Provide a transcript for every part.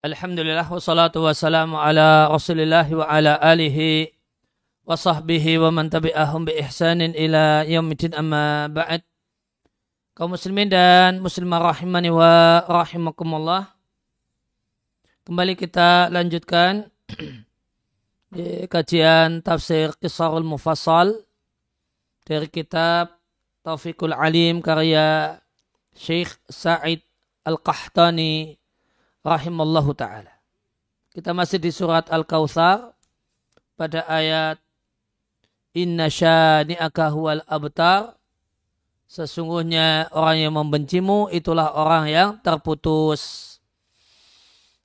Alhamdulillah wassalatu wassalamu ala rasulillah wa ala alihi wa sahbihi wa man tabi'ahum bi ihsanin ila yaumidin amma ba'd. Kaum muslimin dan muslimah rahimani wa rahimakumullah kembali kita lanjutkan kajian tafsir Qisarul Mufassal dari kitab Taufiqul Alim karya Syekh Sa'id Al-Qahtani rahimallahu taala. Kita masih di surat Al-Kautsar pada ayat Inna syani'aka huwal abtar Sesungguhnya orang yang membencimu itulah orang yang terputus.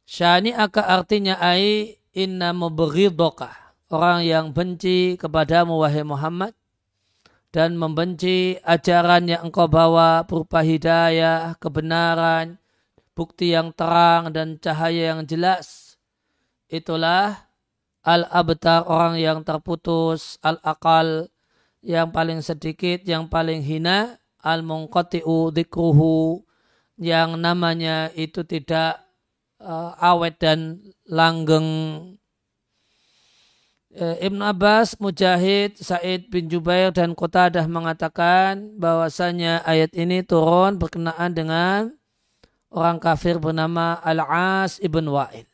Syani'aka artinya ai inna mubghidaka. Orang yang benci kepadamu wahai Muhammad dan membenci ajaran yang engkau bawa berupa hidayah, kebenaran, bukti yang terang dan cahaya yang jelas. Itulah al-abtar orang yang terputus, al-akal yang paling sedikit, yang paling hina, al-munqati'u dikruhu yang namanya itu tidak uh, awet dan langgeng. Uh, Ibn Abbas, Mujahid, Said bin Jubair dan Qutadah mengatakan bahwasanya ayat ini turun berkenaan dengan orang kafir bernama Al-As ibn Wa'il.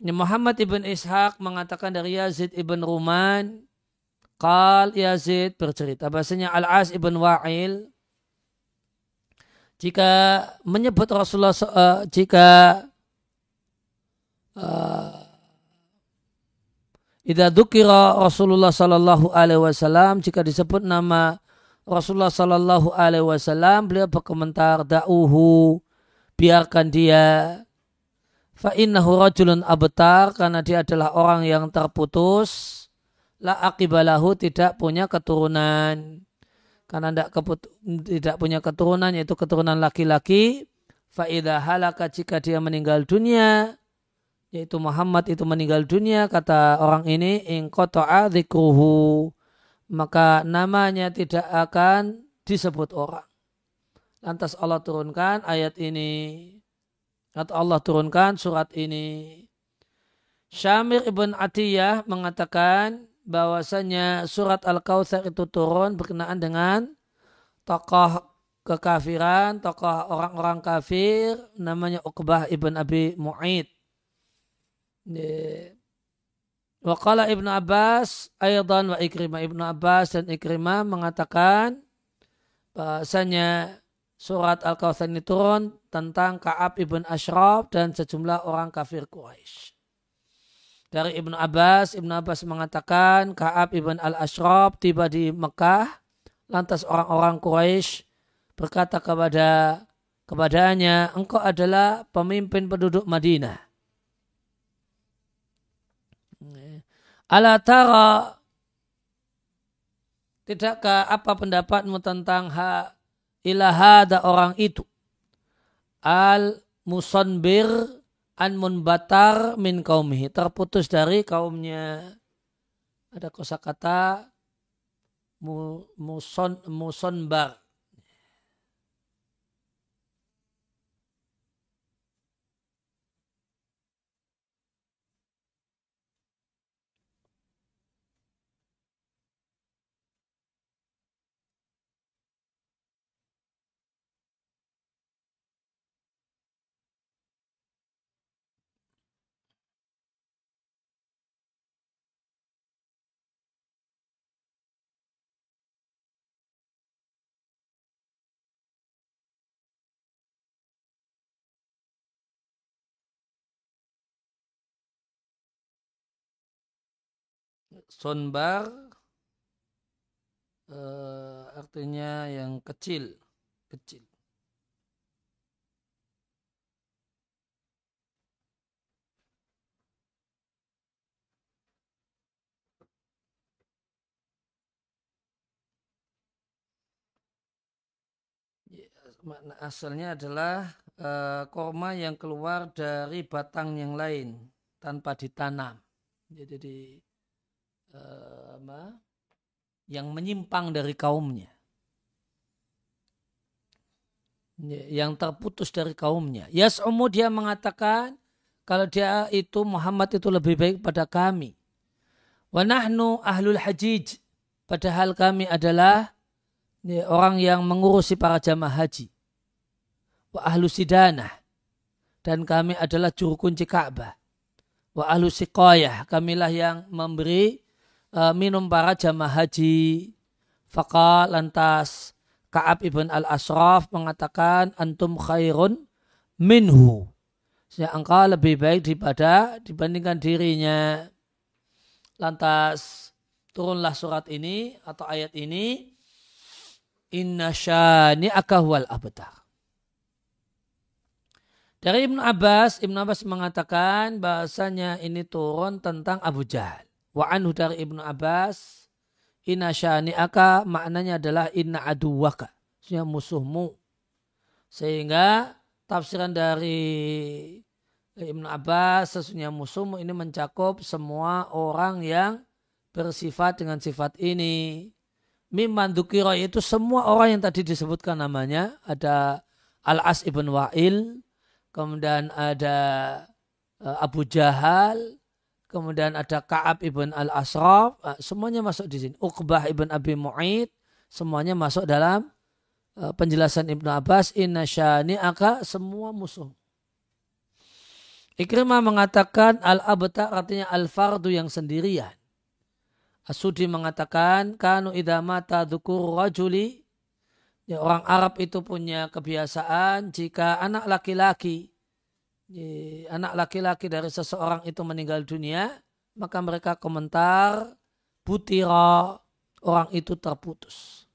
Ini Muhammad ibn Ishaq mengatakan dari Yazid ibn Ruman, Qal Yazid bercerita bahasanya Al-As ibn Wa'il jika menyebut Rasulullah uh, jika uh, Idza Rasulullah sallallahu alaihi wasallam jika disebut nama Rasulullah Sallallahu Alaihi Wasallam beliau berkomentar da'uhu biarkan dia. Fa innahu rajulun abtar karena dia adalah orang yang terputus. La akibalahu tidak punya keturunan. Karena tidak, tidak punya keturunan yaitu keturunan laki-laki. Faida halaka jika dia meninggal dunia yaitu Muhammad itu meninggal dunia kata orang ini in qata'a dzikruhu maka namanya tidak akan disebut orang. Lantas Allah turunkan ayat ini. Atau Allah turunkan surat ini. Syamir ibn Atiyah mengatakan bahwasanya surat Al-Kautsar itu turun berkenaan dengan tokoh kekafiran, tokoh orang-orang kafir namanya Uqbah ibn Abi Mu'id. Waqala Ibnu Abbas aydan wa Ikrimah Ibnu Abbas dan Ikrimah mengatakan bahasanya surat Al-Kautsar ini turun tentang Ka'ab ibn Ashraf dan sejumlah orang kafir Quraisy. Dari Ibnu Abbas, Ibnu Abbas mengatakan Ka'ab ibn Al-Ashraf tiba di Mekah, lantas orang-orang Quraisy berkata kepada kepadanya, engkau adalah pemimpin penduduk Madinah Ala tara Tidakkah apa pendapatmu tentang ha ilahada orang itu? Al musonbir an munbatar min kaumihi. Terputus dari kaumnya. Ada kosakata muson, musonbar. Sonbar uh, artinya yang kecil kecil makna asalnya adalah uh, korma yang keluar dari batang yang lain tanpa ditanam. Jadi uh, apa, yang menyimpang dari kaumnya. yang terputus dari kaumnya. Yas'umu dia mengatakan kalau dia itu Muhammad itu lebih baik pada kami. Wa nahnu ahlul hajij. Padahal kami adalah orang yang mengurusi para jamaah haji. Wa ahlu sidanah. Dan kami adalah juru kunci Ka'bah. Wa ahlu siqayah. Kamilah yang memberi uh, minum para jamaah haji. Faka lantas Ka'ab ibn al-Asraf mengatakan antum khairun minhu. Sehingga engkau lebih baik daripada dibandingkan dirinya. Lantas turunlah surat ini atau ayat ini. Inna syani akahwal abtar. Dari Ibnu Abbas, Ibnu Abbas mengatakan bahasanya ini turun tentang Abu Jahal. Wa anhu dari Ibnu Abbas, inna syani aka maknanya adalah inna aduwaka. Sehingga musuhmu. Sehingga tafsiran dari Ibnu Abbas sesungguhnya musuh ini mencakup semua orang yang bersifat dengan sifat ini. Mimman dukiro itu semua orang yang tadi disebutkan namanya. Ada Al-As ibn Wa'il, kemudian ada eh, Abu Jahal, kemudian ada Ka'ab ibn Al-Asraf, eh, semuanya masuk di sini. Uqbah ibn Abi Mu'id, semuanya masuk dalam eh, penjelasan Ibnu Abbas. Inna syani'aka, semua musuh. Ikrimah mengatakan al-abtar artinya al-fardu yang sendirian. Asudi mengatakan kanu idamata dukur rajuli ya, orang Arab itu punya kebiasaan jika anak laki-laki anak laki-laki dari seseorang itu meninggal dunia maka mereka komentar butira orang itu terputus.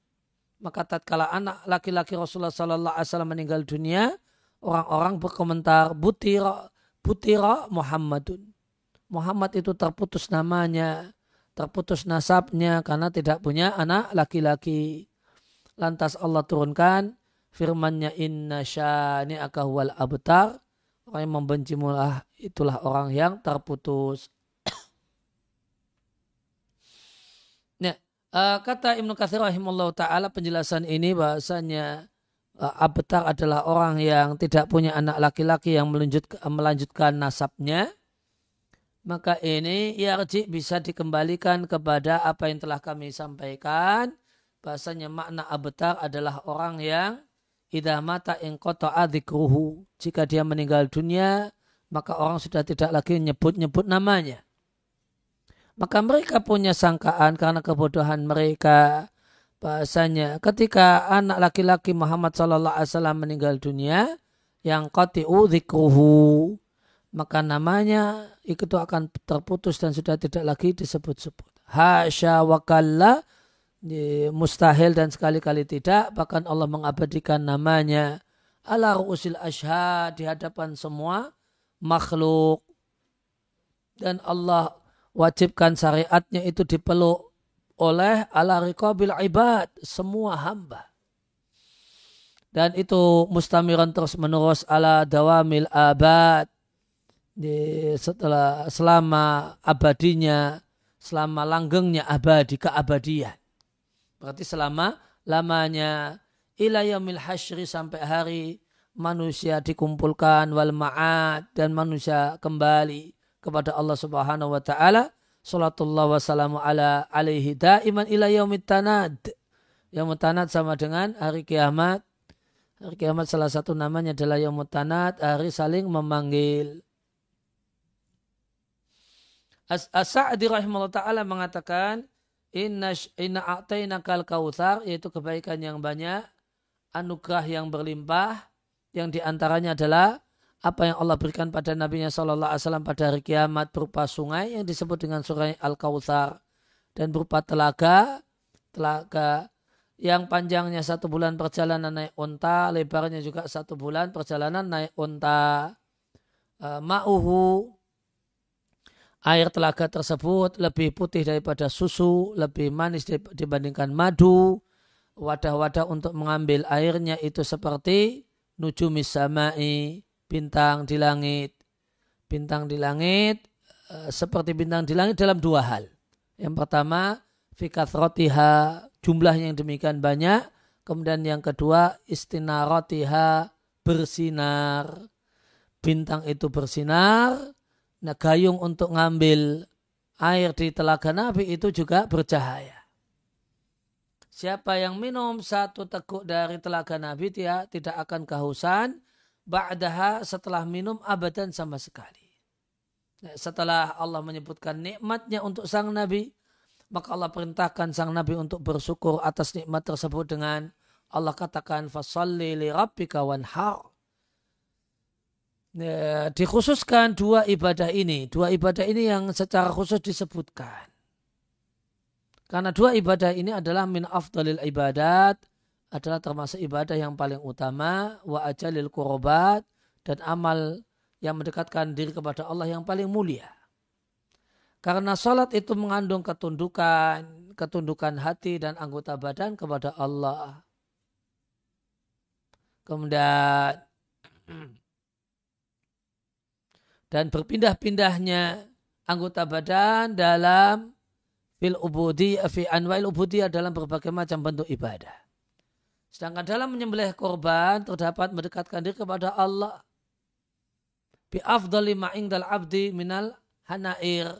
Maka tatkala anak laki-laki Rasulullah Sallallahu Alaihi Wasallam meninggal dunia, orang-orang berkomentar butira Putira Muhammadun. Muhammad itu terputus namanya, terputus nasabnya karena tidak punya anak laki-laki. Lantas Allah turunkan firmannya inna syani akahwal abtar. Orang yang membenci mulah itulah orang yang terputus. nah, kata Ibnu Katsir rahimahullah taala penjelasan ini bahasanya uh, abtar adalah orang yang tidak punya anak laki-laki yang melanjutkan nasabnya, maka ini yarji bisa dikembalikan kepada apa yang telah kami sampaikan. Bahasanya makna abtar adalah orang yang idha mata ingkoto adikruhu. Jika dia meninggal dunia, maka orang sudah tidak lagi nyebut-nyebut namanya. Maka mereka punya sangkaan karena kebodohan mereka bahasanya ketika anak laki-laki Muhammad Sallallahu Alaihi Wasallam meninggal dunia yang qatiu dzikruhu maka namanya itu akan terputus dan sudah tidak lagi disebut-sebut. Hasya wakalla mustahil dan sekali-kali tidak bahkan Allah mengabadikan namanya. Ala ru'usil ashad di hadapan semua makhluk. Dan Allah wajibkan syariatnya itu dipeluk oleh ala riqabil ibad semua hamba. Dan itu mustamiran terus menerus ala dawamil abad. Di, setelah selama abadinya selama langgengnya abadi keabadian berarti selama lamanya ila yaumil hasyri sampai hari manusia dikumpulkan wal ma'ad dan manusia kembali kepada Allah Subhanahu wa taala Salatullah wassalamu ala alaihi daiman ila yaumit tanad. Yaumut tanad sama dengan hari kiamat. Hari kiamat salah satu namanya adalah yaumut tanad, hari saling memanggil. As-Sa'di rahimahullah ta'ala mengatakan, Inna, inna a'tayna kal kautsar, yaitu kebaikan yang banyak, anugerah yang berlimpah, yang di antaranya adalah apa yang Allah berikan pada Nabi Shallallahu Alaihi Wasallam pada hari kiamat berupa sungai yang disebut dengan sungai Al Kautsar dan berupa telaga, telaga yang panjangnya satu bulan perjalanan naik unta, lebarnya juga satu bulan perjalanan naik unta. Uh, ma'uhu air telaga tersebut lebih putih daripada susu, lebih manis dibandingkan madu. Wadah-wadah untuk mengambil airnya itu seperti nujumis samai, bintang di langit. Bintang di langit e, seperti bintang di langit dalam dua hal. Yang pertama, fikat rotiha jumlah yang demikian banyak. Kemudian yang kedua istinaratiha bersinar. Bintang itu bersinar. Nah gayung untuk ngambil air di telaga Nabi itu juga bercahaya. Siapa yang minum satu teguk dari telaga Nabi dia tidak akan kehausan ba'daha setelah minum abadan sama sekali. Nah, setelah Allah menyebutkan nikmatnya untuk sang Nabi, maka Allah perintahkan sang Nabi untuk bersyukur atas nikmat tersebut dengan Allah katakan fasalli li rabbika wanhar. Ya, dikhususkan dua ibadah ini, dua ibadah ini yang secara khusus disebutkan. Karena dua ibadah ini adalah min afdalil ibadat, adalah termasuk ibadah yang paling utama, wa ajalil kurobat, dan amal yang mendekatkan diri kepada Allah yang paling mulia. Karena sholat itu mengandung ketundukan, ketundukan hati dan anggota badan kepada Allah. Kemudian dan berpindah-pindahnya anggota badan dalam fil ubudi fi anwa'il ubudiyah dalam berbagai macam bentuk ibadah. Sedangkan dalam menyembelih korban terdapat mendekatkan diri kepada Allah bi afdali ma'ingdal abdi minal hanair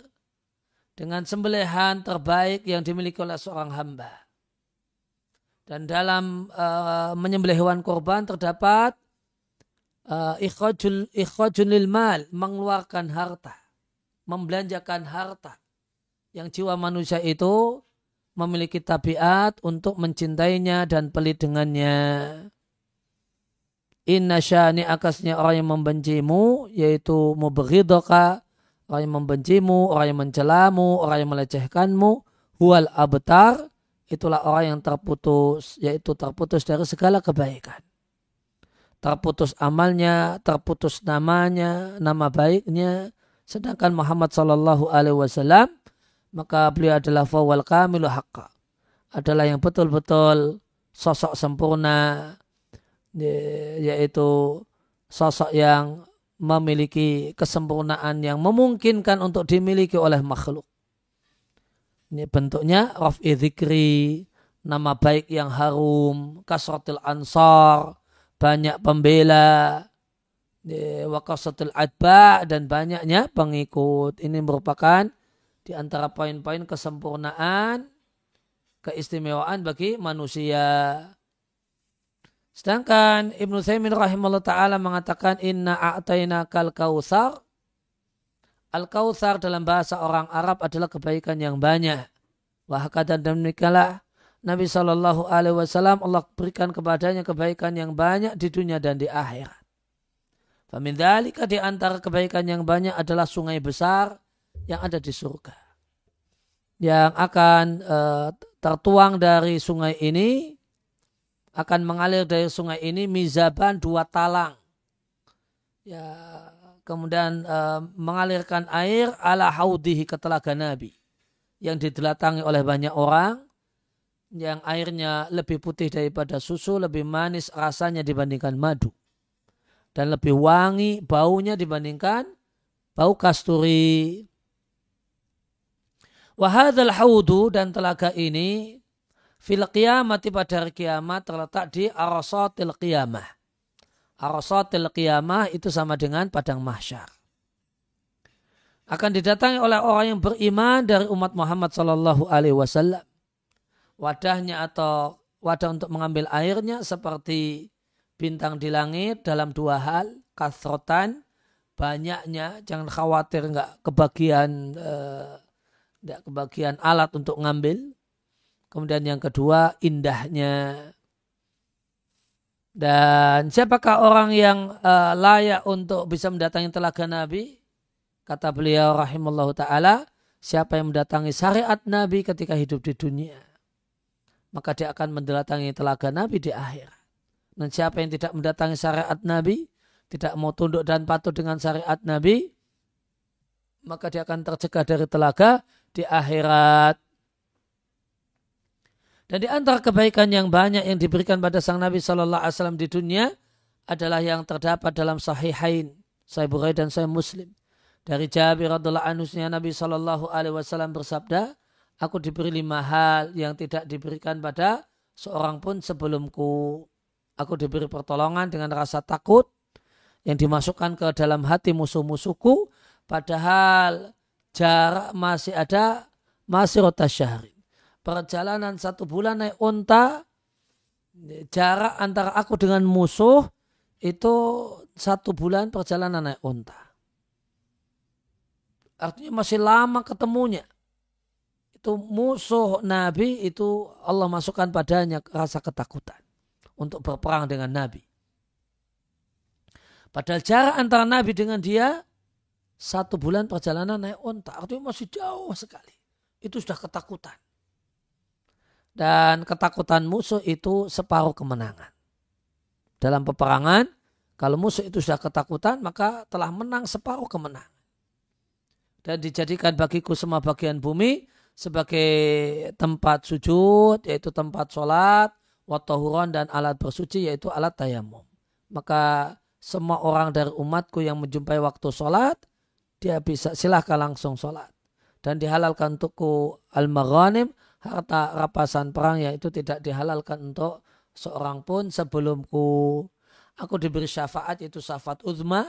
dengan sembelihan terbaik yang dimiliki oleh seorang hamba. Dan dalam uh, menyembelih hewan korban terdapat uh, ikhrajul lil mal, mengeluarkan harta, membelanjakan harta yang jiwa manusia itu memiliki tabiat untuk mencintainya dan pelit dengannya. Inna syani akasnya orang yang membencimu, yaitu muberidoka, orang yang membencimu, orang yang mencelamu, orang yang melecehkanmu, huwal abtar, itulah orang yang terputus, yaitu terputus dari segala kebaikan. Terputus amalnya, terputus namanya, nama baiknya, sedangkan Muhammad Sallallahu Alaihi Wasallam maka beliau adalah fawal kamilu haqqa. Adalah yang betul-betul sosok sempurna, yaitu sosok yang memiliki kesempurnaan yang memungkinkan untuk dimiliki oleh makhluk. Ini bentuknya raf'i dzikri, nama baik yang harum, kasratil ansar, banyak pembela, wakasatul adba dan banyaknya pengikut. Ini merupakan di antara poin-poin kesempurnaan keistimewaan bagi manusia. Sedangkan Ibnu Taimin rahimahullah ta'ala mengatakan inna a'tayna kal kautsar. Al-kautsar dalam bahasa orang Arab adalah kebaikan yang banyak. Wahakatan dan demikianlah Nabi Shallallahu Alaihi Wasallam Allah berikan kepadanya kebaikan yang banyak di dunia dan di akhirat. Famindalika di antara kebaikan yang banyak adalah sungai besar yang ada di surga. Yang akan uh, tertuang dari sungai ini akan mengalir dari sungai ini mizaban dua talang. Ya, kemudian uh, mengalirkan air ala haudihi ke telaga Nabi yang didelatangi oleh banyak orang yang airnya lebih putih daripada susu, lebih manis rasanya dibandingkan madu. Dan lebih wangi baunya dibandingkan bau kasturi. Wahadal haudu dan telaga ini fil qiyamati pada hari kiamat terletak di arasatil qiyamah. Arasatil qiyamah itu sama dengan padang mahsyar. Akan didatangi oleh orang yang beriman dari umat Muhammad Sallallahu Alaihi Wasallam. Wadahnya atau wadah untuk mengambil airnya seperti bintang di langit dalam dua hal, kasrotan, banyaknya, jangan khawatir nggak kebagian eh, tidak kebagian alat untuk ngambil. Kemudian yang kedua indahnya. Dan siapakah orang yang uh, layak untuk bisa mendatangi telaga Nabi? Kata beliau rahimallahu taala, siapa yang mendatangi syariat Nabi ketika hidup di dunia, maka dia akan mendatangi telaga Nabi di akhir. Dan siapa yang tidak mendatangi syariat Nabi, tidak mau tunduk dan patuh dengan syariat Nabi, maka dia akan tercegah dari telaga di akhirat. Dan di antara kebaikan yang banyak yang diberikan pada sang Nabi Shallallahu Alaihi Wasallam di dunia adalah yang terdapat dalam Sahihain, Sahih Bukhari dan Sahih Muslim. Dari Jabir radhiallahu anhu Nabi Shallallahu Alaihi Wasallam bersabda, aku diberi lima hal yang tidak diberikan pada seorang pun sebelumku. Aku diberi pertolongan dengan rasa takut yang dimasukkan ke dalam hati musuh-musuhku padahal jarak masih ada masih rota syahri. Perjalanan satu bulan naik unta jarak antara aku dengan musuh itu satu bulan perjalanan naik unta. Artinya masih lama ketemunya. Itu musuh Nabi itu Allah masukkan padanya rasa ketakutan untuk berperang dengan Nabi. Padahal jarak antara Nabi dengan dia satu bulan perjalanan naik onta. Artinya masih jauh sekali. Itu sudah ketakutan. Dan ketakutan musuh itu separuh kemenangan. Dalam peperangan, kalau musuh itu sudah ketakutan, maka telah menang separuh kemenangan. Dan dijadikan bagiku semua bagian bumi sebagai tempat sujud, yaitu tempat sholat, watahuron dan alat bersuci yaitu alat tayamum. Maka semua orang dari umatku yang menjumpai waktu sholat, dia bisa silahkan langsung sholat. Dan dihalalkan untukku al-maghanim, harta rapasan perang yaitu tidak dihalalkan untuk seorang pun sebelumku. Aku diberi syafaat itu syafaat uzma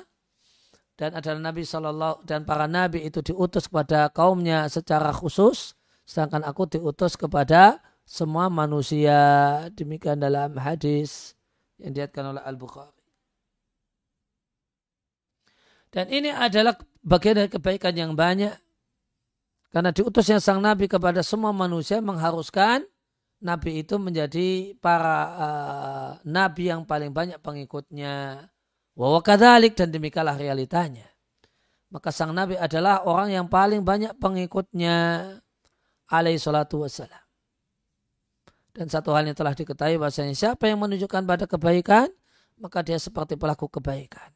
dan adalah Nabi Shallallahu dan para nabi itu diutus kepada kaumnya secara khusus sedangkan aku diutus kepada semua manusia. Demikian dalam hadis yang diatkan oleh Al-Bukhari. Dan ini adalah bagian dari kebaikan yang banyak. Karena diutusnya sang Nabi kepada semua manusia mengharuskan Nabi itu menjadi para uh, Nabi yang paling banyak pengikutnya. Wawakadalik dan demikianlah realitanya. Maka sang Nabi adalah orang yang paling banyak pengikutnya alaihi salatu wassalam. Dan satu hal yang telah diketahui bahasanya siapa yang menunjukkan pada kebaikan, maka dia seperti pelaku kebaikan.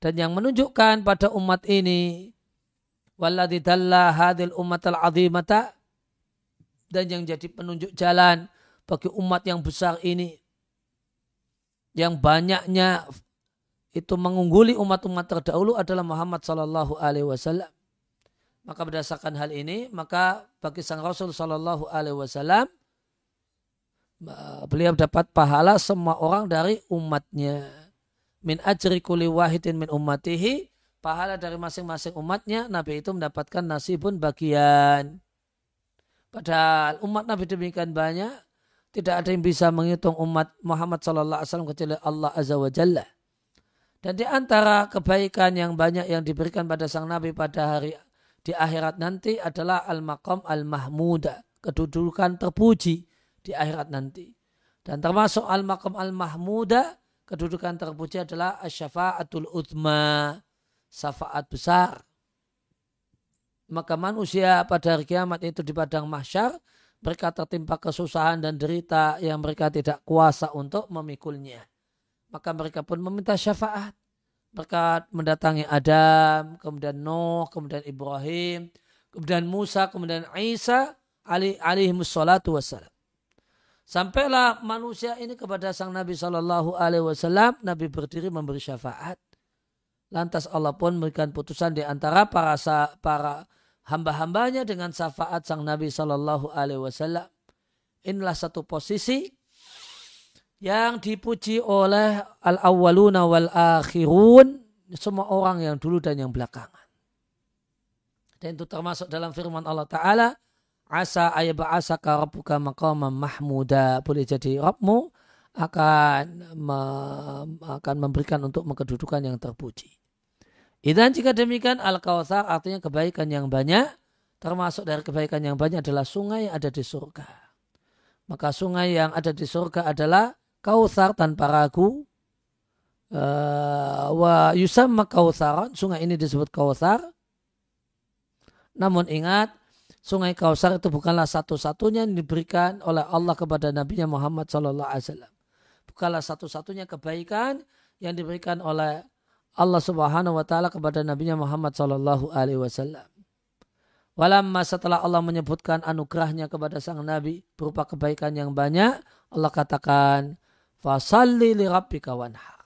Dan yang menunjukkan pada umat ini, walladhi dalla hadil umat al-azimata, dan yang jadi penunjuk jalan bagi umat yang besar ini, yang banyaknya itu mengungguli umat-umat terdahulu adalah Muhammad Sallallahu Alaihi Wasallam. Maka berdasarkan hal ini, maka bagi sang Rasul Shallallahu Alaihi Wasallam, beliau dapat pahala semua orang dari umatnya. Min ajri kuli wahidin min ummatihi, pahala dari masing-masing umatnya, Nabi itu mendapatkan nasibun bagian. Padahal umat Nabi demikian banyak, tidak ada yang bisa menghitung umat Muhammad Sallallahu Alaihi Wasallam kecuali Allah Azza wa Jalla. Dan di antara kebaikan yang banyak yang diberikan pada sang Nabi pada hari di akhirat nanti adalah al-maqam al-mahmuda, kedudukan terpuji di akhirat nanti. Dan termasuk al-maqam al-mahmuda, kedudukan terpuji adalah asyafa'atul utma, syafaat besar. Maka manusia pada hari kiamat itu di padang mahsyar, mereka tertimpa kesusahan dan derita yang mereka tidak kuasa untuk memikulnya. Maka mereka pun meminta syafaat berkat mendatangi Adam, kemudian Nuh, kemudian Ibrahim, kemudian Musa, kemudian Isa alaihi wassalatu wassalam. Sampailah manusia ini kepada sang Nabi Shallallahu Alaihi Wasallam. Nabi berdiri memberi syafaat. Lantas Allah pun memberikan putusan di antara para para hamba-hambanya dengan syafaat sang Nabi Shallallahu Alaihi Wasallam. Inilah satu posisi yang dipuji oleh al-awwaluna wal akhirun semua orang yang dulu dan yang belakangan. Dan itu termasuk dalam firman Allah Ta'ala asa ayaba'asaka rabbuka maqama mahmuda boleh jadi Rabbmu akan me, akan memberikan untuk kedudukan yang terpuji. Dan jika demikian al-kawthar artinya kebaikan yang banyak termasuk dari kebaikan yang banyak adalah sungai yang ada di surga. Maka sungai yang ada di surga adalah Kautsar tanpa ragu. Uh, wa yusamma kautsaran. Sungai ini disebut kautsar. Namun ingat, sungai Kausar itu bukanlah satu-satunya yang diberikan oleh Allah kepada Nabi Muhammad Wasallam. Bukanlah satu-satunya kebaikan yang diberikan oleh Allah Subhanahu Wa Taala kepada Nabi Muhammad Sallallahu Alaihi Wasallam. Walamma setelah Allah menyebutkan anugerahnya kepada sang Nabi berupa kebaikan yang banyak, Allah katakan, Fasalli li rabbika wanhar.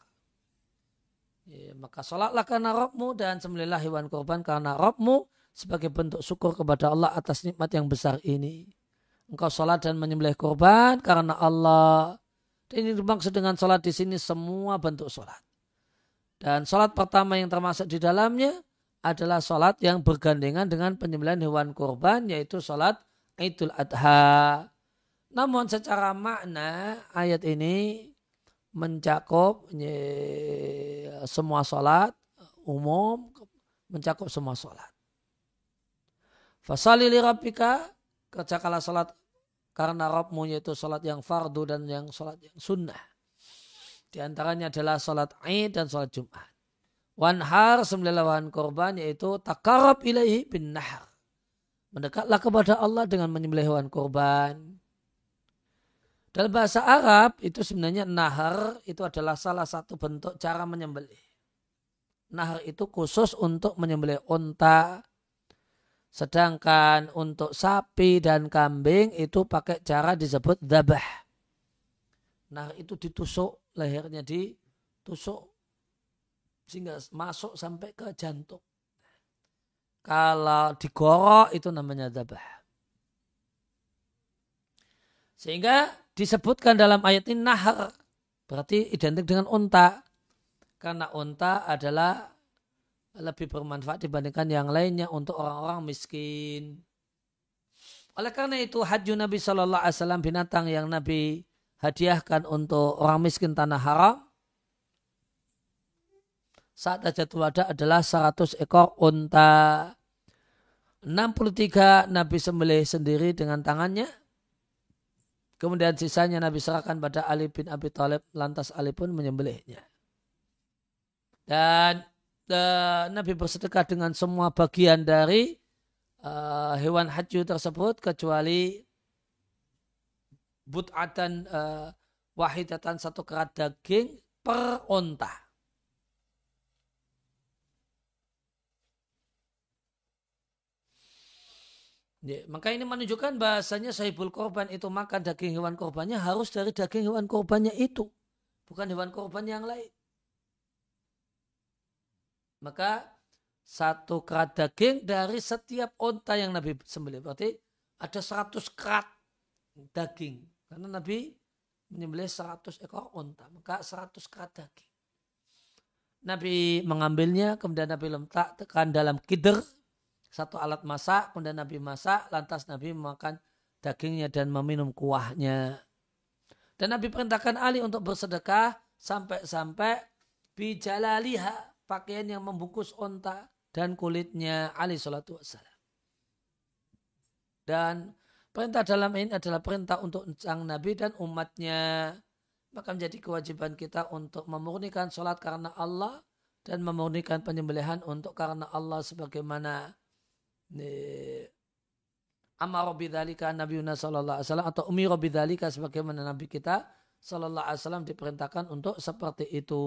Ya, maka sholatlah karena Rabbmu dan sembelihlah hewan korban karena Rabbmu sebagai bentuk syukur kepada Allah atas nikmat yang besar ini. engkau sholat dan menyembelih korban karena Allah. Dan ini dimaksud dengan sholat di sini semua bentuk sholat. Dan sholat pertama yang termasuk di dalamnya adalah sholat yang bergandengan dengan penyembelihan hewan korban yaitu sholat Idul Adha. Namun secara makna ayat ini mencakup semua sholat umum, mencakup semua sholat. Fasali li rabbika, kerjakanlah sholat karena Rabbmu yaitu sholat yang fardu dan yang sholat yang sunnah. Di antaranya adalah sholat Id dan sholat Jumat. Wanhar sembilan korban yaitu takarab ilaihi bin nahar. Mendekatlah kepada Allah dengan menyembelih hewan korban. Dalam bahasa Arab itu sebenarnya nahar itu adalah salah satu bentuk cara menyembelih. Nahar itu khusus untuk menyembelih unta. Sedangkan untuk sapi dan kambing itu pakai cara disebut dabah. Nahar itu ditusuk, lehernya ditusuk sehingga masuk sampai ke jantung. Kalau digorok itu namanya dabah. Sehingga disebutkan dalam ayat ini nahar. Berarti identik dengan unta. Karena unta adalah lebih bermanfaat dibandingkan yang lainnya untuk orang-orang miskin. Oleh karena itu haji Nabi Shallallahu Alaihi Wasallam binatang yang Nabi hadiahkan untuk orang miskin tanah haram saat Hajatul Wada adalah 100 ekor unta. 63 Nabi sembelih sendiri dengan tangannya. Kemudian sisanya Nabi serahkan pada Ali bin Abi Thalib. Lantas Ali pun menyembelihnya. Dan uh, Nabi bersedekah dengan semua bagian dari uh, hewan haji tersebut kecuali but'atan uh, wahidatan satu kerat daging per unta. Ya, maka ini menunjukkan bahasanya sahibul korban itu makan daging hewan korbannya harus dari daging hewan korbannya itu. Bukan hewan korban yang lain. Maka satu kerat daging dari setiap onta yang Nabi sembelih. Berarti ada 100 kerat daging. Karena Nabi menyembelih 100 ekor onta. Maka 100 kerat daging. Nabi mengambilnya, kemudian Nabi letakkan dalam kider, satu alat masak, kemudian Nabi masak, lantas Nabi memakan dagingnya dan meminum kuahnya. Dan Nabi perintahkan Ali untuk bersedekah sampai-sampai bijalaliha, pakaian yang membungkus onta dan kulitnya Ali salatu wassalam. Dan perintah dalam ini adalah perintah untuk sang Nabi dan umatnya. Maka menjadi kewajiban kita untuk memurnikan sholat karena Allah dan memurnikan penyembelihan untuk karena Allah sebagaimana Amar bidzalika Nabi sallallahu alaihi wasallam atau umi bidzalika sebagaimana Nabi kita sallallahu alaihi wasallam diperintahkan untuk seperti itu.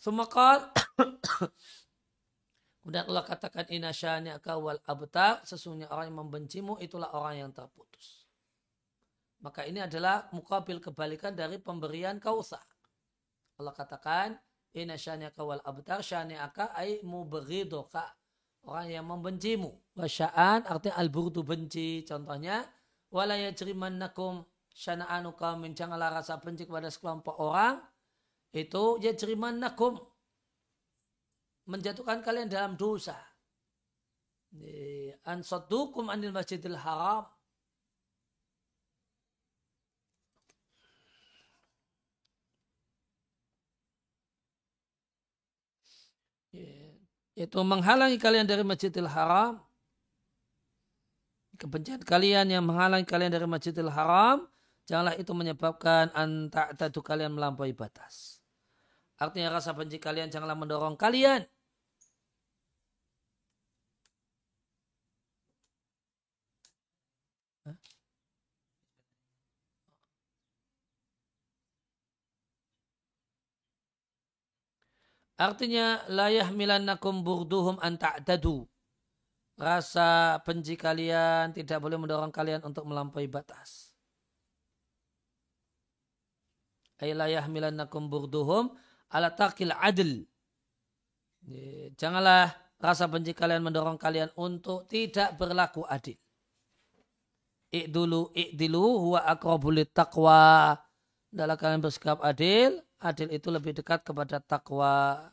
Semakal Kemudian Allah katakan inasyanya kawal abtar sesungguhnya orang yang membencimu itulah orang yang terputus. Maka ini adalah mukabil kebalikan dari pemberian kausa. Allah katakan Ina syani'aka wal abtar syani'aka ay mubghiduka. Orang yang membencimu. Wasya'an artinya al-burdu benci. Contohnya, wala yajrimannakum syana'anu kaumin. Janganlah rasa benci kepada sekelompok orang. Itu yajrimannakum. Menjatuhkan kalian dalam dosa. Ansadukum anil masjidil haram yaitu menghalangi kalian dari Masjidil Haram. Kebencian kalian yang menghalangi kalian dari Masjidil Haram janganlah itu menyebabkan antak tadu kalian melampaui batas. Artinya rasa benci kalian janganlah mendorong kalian Artinya layah milannakum burduhum an ta'dadu. Rasa benci kalian tidak boleh mendorong kalian untuk melampaui batas. Ay layah milannakum burduhum ala taqil adl. Janganlah rasa benci kalian mendorong kalian untuk tidak berlaku adil. I'dulu i'dilu huwa akrabulit taqwa. Dalam kalian bersikap adil, adil itu lebih dekat kepada takwa.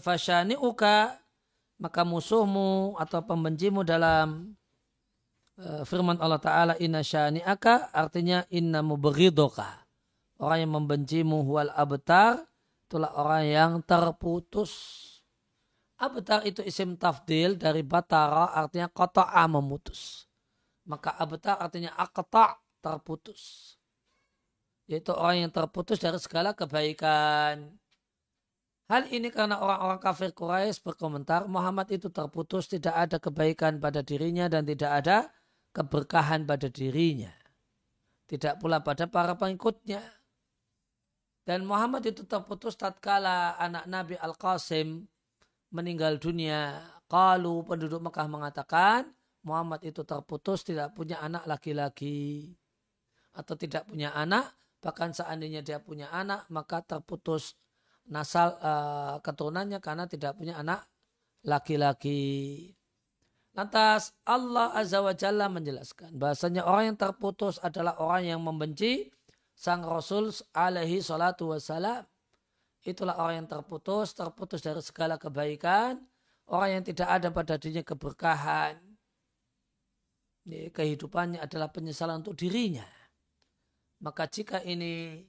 Fasyani uka maka musuhmu atau pembencimu dalam uh, firman Allah Ta'ala inna syani'aka artinya inna muberidoka. Orang yang membencimu huwal abtar itulah orang yang terputus. Abtar itu isim tafdil dari batara artinya kota'a memutus. Maka abtar artinya akta terputus. Yaitu orang yang terputus dari segala kebaikan. Hal ini karena orang-orang kafir Quraisy berkomentar Muhammad itu terputus tidak ada kebaikan pada dirinya dan tidak ada keberkahan pada dirinya. Tidak pula pada para pengikutnya. Dan Muhammad itu terputus tatkala anak Nabi Al-Qasim meninggal dunia. Kalau penduduk Mekah mengatakan Muhammad itu terputus tidak punya anak laki-laki. Atau tidak punya anak. Bahkan seandainya dia punya anak maka terputus nasal uh, keturunannya karena tidak punya anak laki-laki. Lantas Allah Azza wa Jalla menjelaskan bahasanya orang yang terputus adalah orang yang membenci sang Rasul alaihi salatu wassalam. Itulah orang yang terputus, terputus dari segala kebaikan. Orang yang tidak ada pada dirinya keberkahan. Kehidupannya adalah penyesalan untuk dirinya. Maka jika ini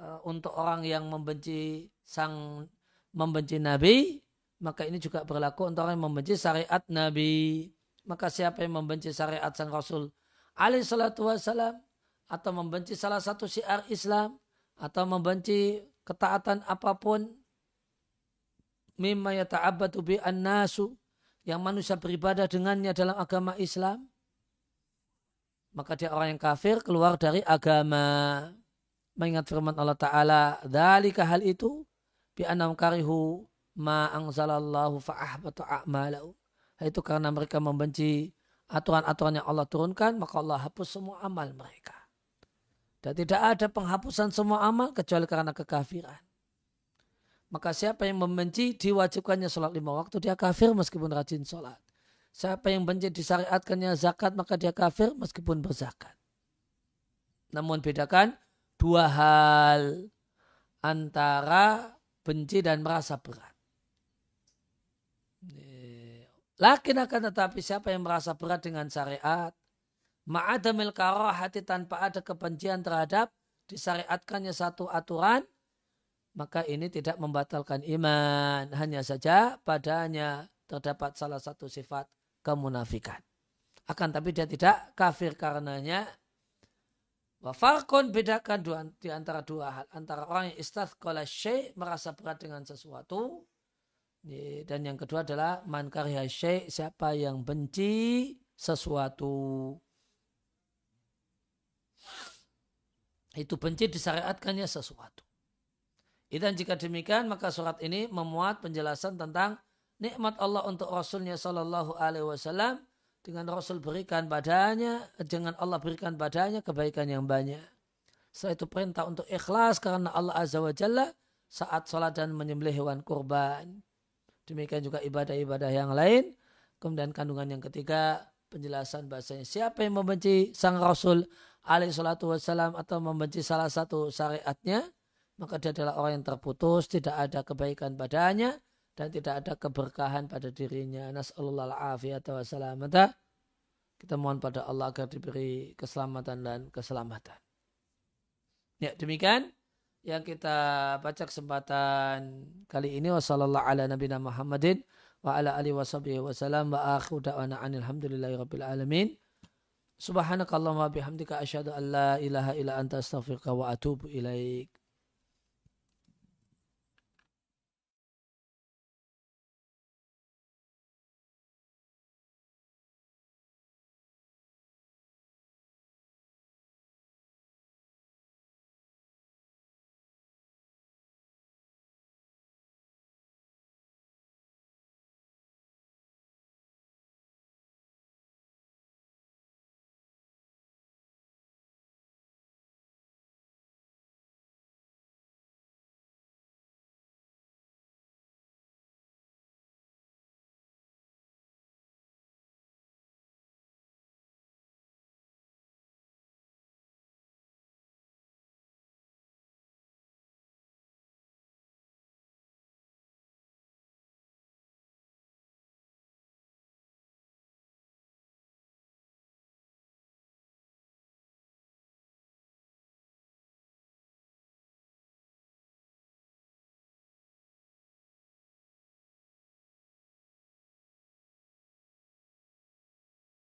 uh, untuk orang yang membenci sang membenci Nabi, maka ini juga berlaku untuk orang yang membenci syariat Nabi. Maka siapa yang membenci syariat sang Rasul alaihi salatu wassalam, atau membenci salah satu syiar Islam atau membenci ketaatan apa pun mimma yata'abbatu bi nasu yang manusia beribadah dengannya dalam agama Islam maka dia orang yang kafir keluar dari agama mengingat firman Allah Ta'ala dalika hal itu bi anam karihu ma angzalallahu fa'ahbatu a'malahu itu karena mereka membenci aturan-aturan yang Allah turunkan maka Allah hapus semua amal mereka dan tidak ada penghapusan semua amal kecuali karena kekafiran. Maka siapa yang membenci diwajibkannya sholat lima waktu dia kafir meskipun rajin sholat. Siapa yang benci disyariatkannya zakat maka dia kafir meskipun berzakat. Namun bedakan dua hal antara benci dan merasa berat. Lakin akan tetapi siapa yang merasa berat dengan syariat ma'adamil karahati tanpa ada kebencian terhadap disyariatkannya satu aturan, maka ini tidak membatalkan iman. Hanya saja padanya terdapat salah satu sifat kemunafikan. Akan tapi dia tidak kafir karenanya. Wafarkon bedakan dua, di antara dua hal. Antara orang yang istathqala syai' merasa berat dengan sesuatu. Dan yang kedua adalah man karya siapa yang benci sesuatu. itu benci disyariatkannya sesuatu. Dan jika demikian maka surat ini memuat penjelasan tentang nikmat Allah untuk Rasulnya Shallallahu Alaihi Wasallam dengan Rasul berikan badannya, dengan Allah berikan badannya kebaikan yang banyak. Setelah itu perintah untuk ikhlas karena Allah Azza wa Jalla saat sholat dan menyembelih hewan kurban. Demikian juga ibadah-ibadah yang lain. Kemudian kandungan yang ketiga penjelasan bahasanya siapa yang membenci sang Rasul alaihi salatu wassalam atau membenci salah satu syariatnya, maka dia adalah orang yang terputus, tidak ada kebaikan padanya, dan tidak ada keberkahan pada dirinya. Nas'alullah al-afiyata wassalamata. Kita mohon pada Allah agar diberi keselamatan dan keselamatan. Ya, demikian yang kita baca kesempatan kali ini wasallallahu ala nabiyina Muhammadin wa ala alihi wasallam wa akhiru da'wana alhamdulillahi rabbil alamin. Subhanakallahumma bihamdika asyhadu an la ilaha illa anta astaghfiruka wa atubu ilaik.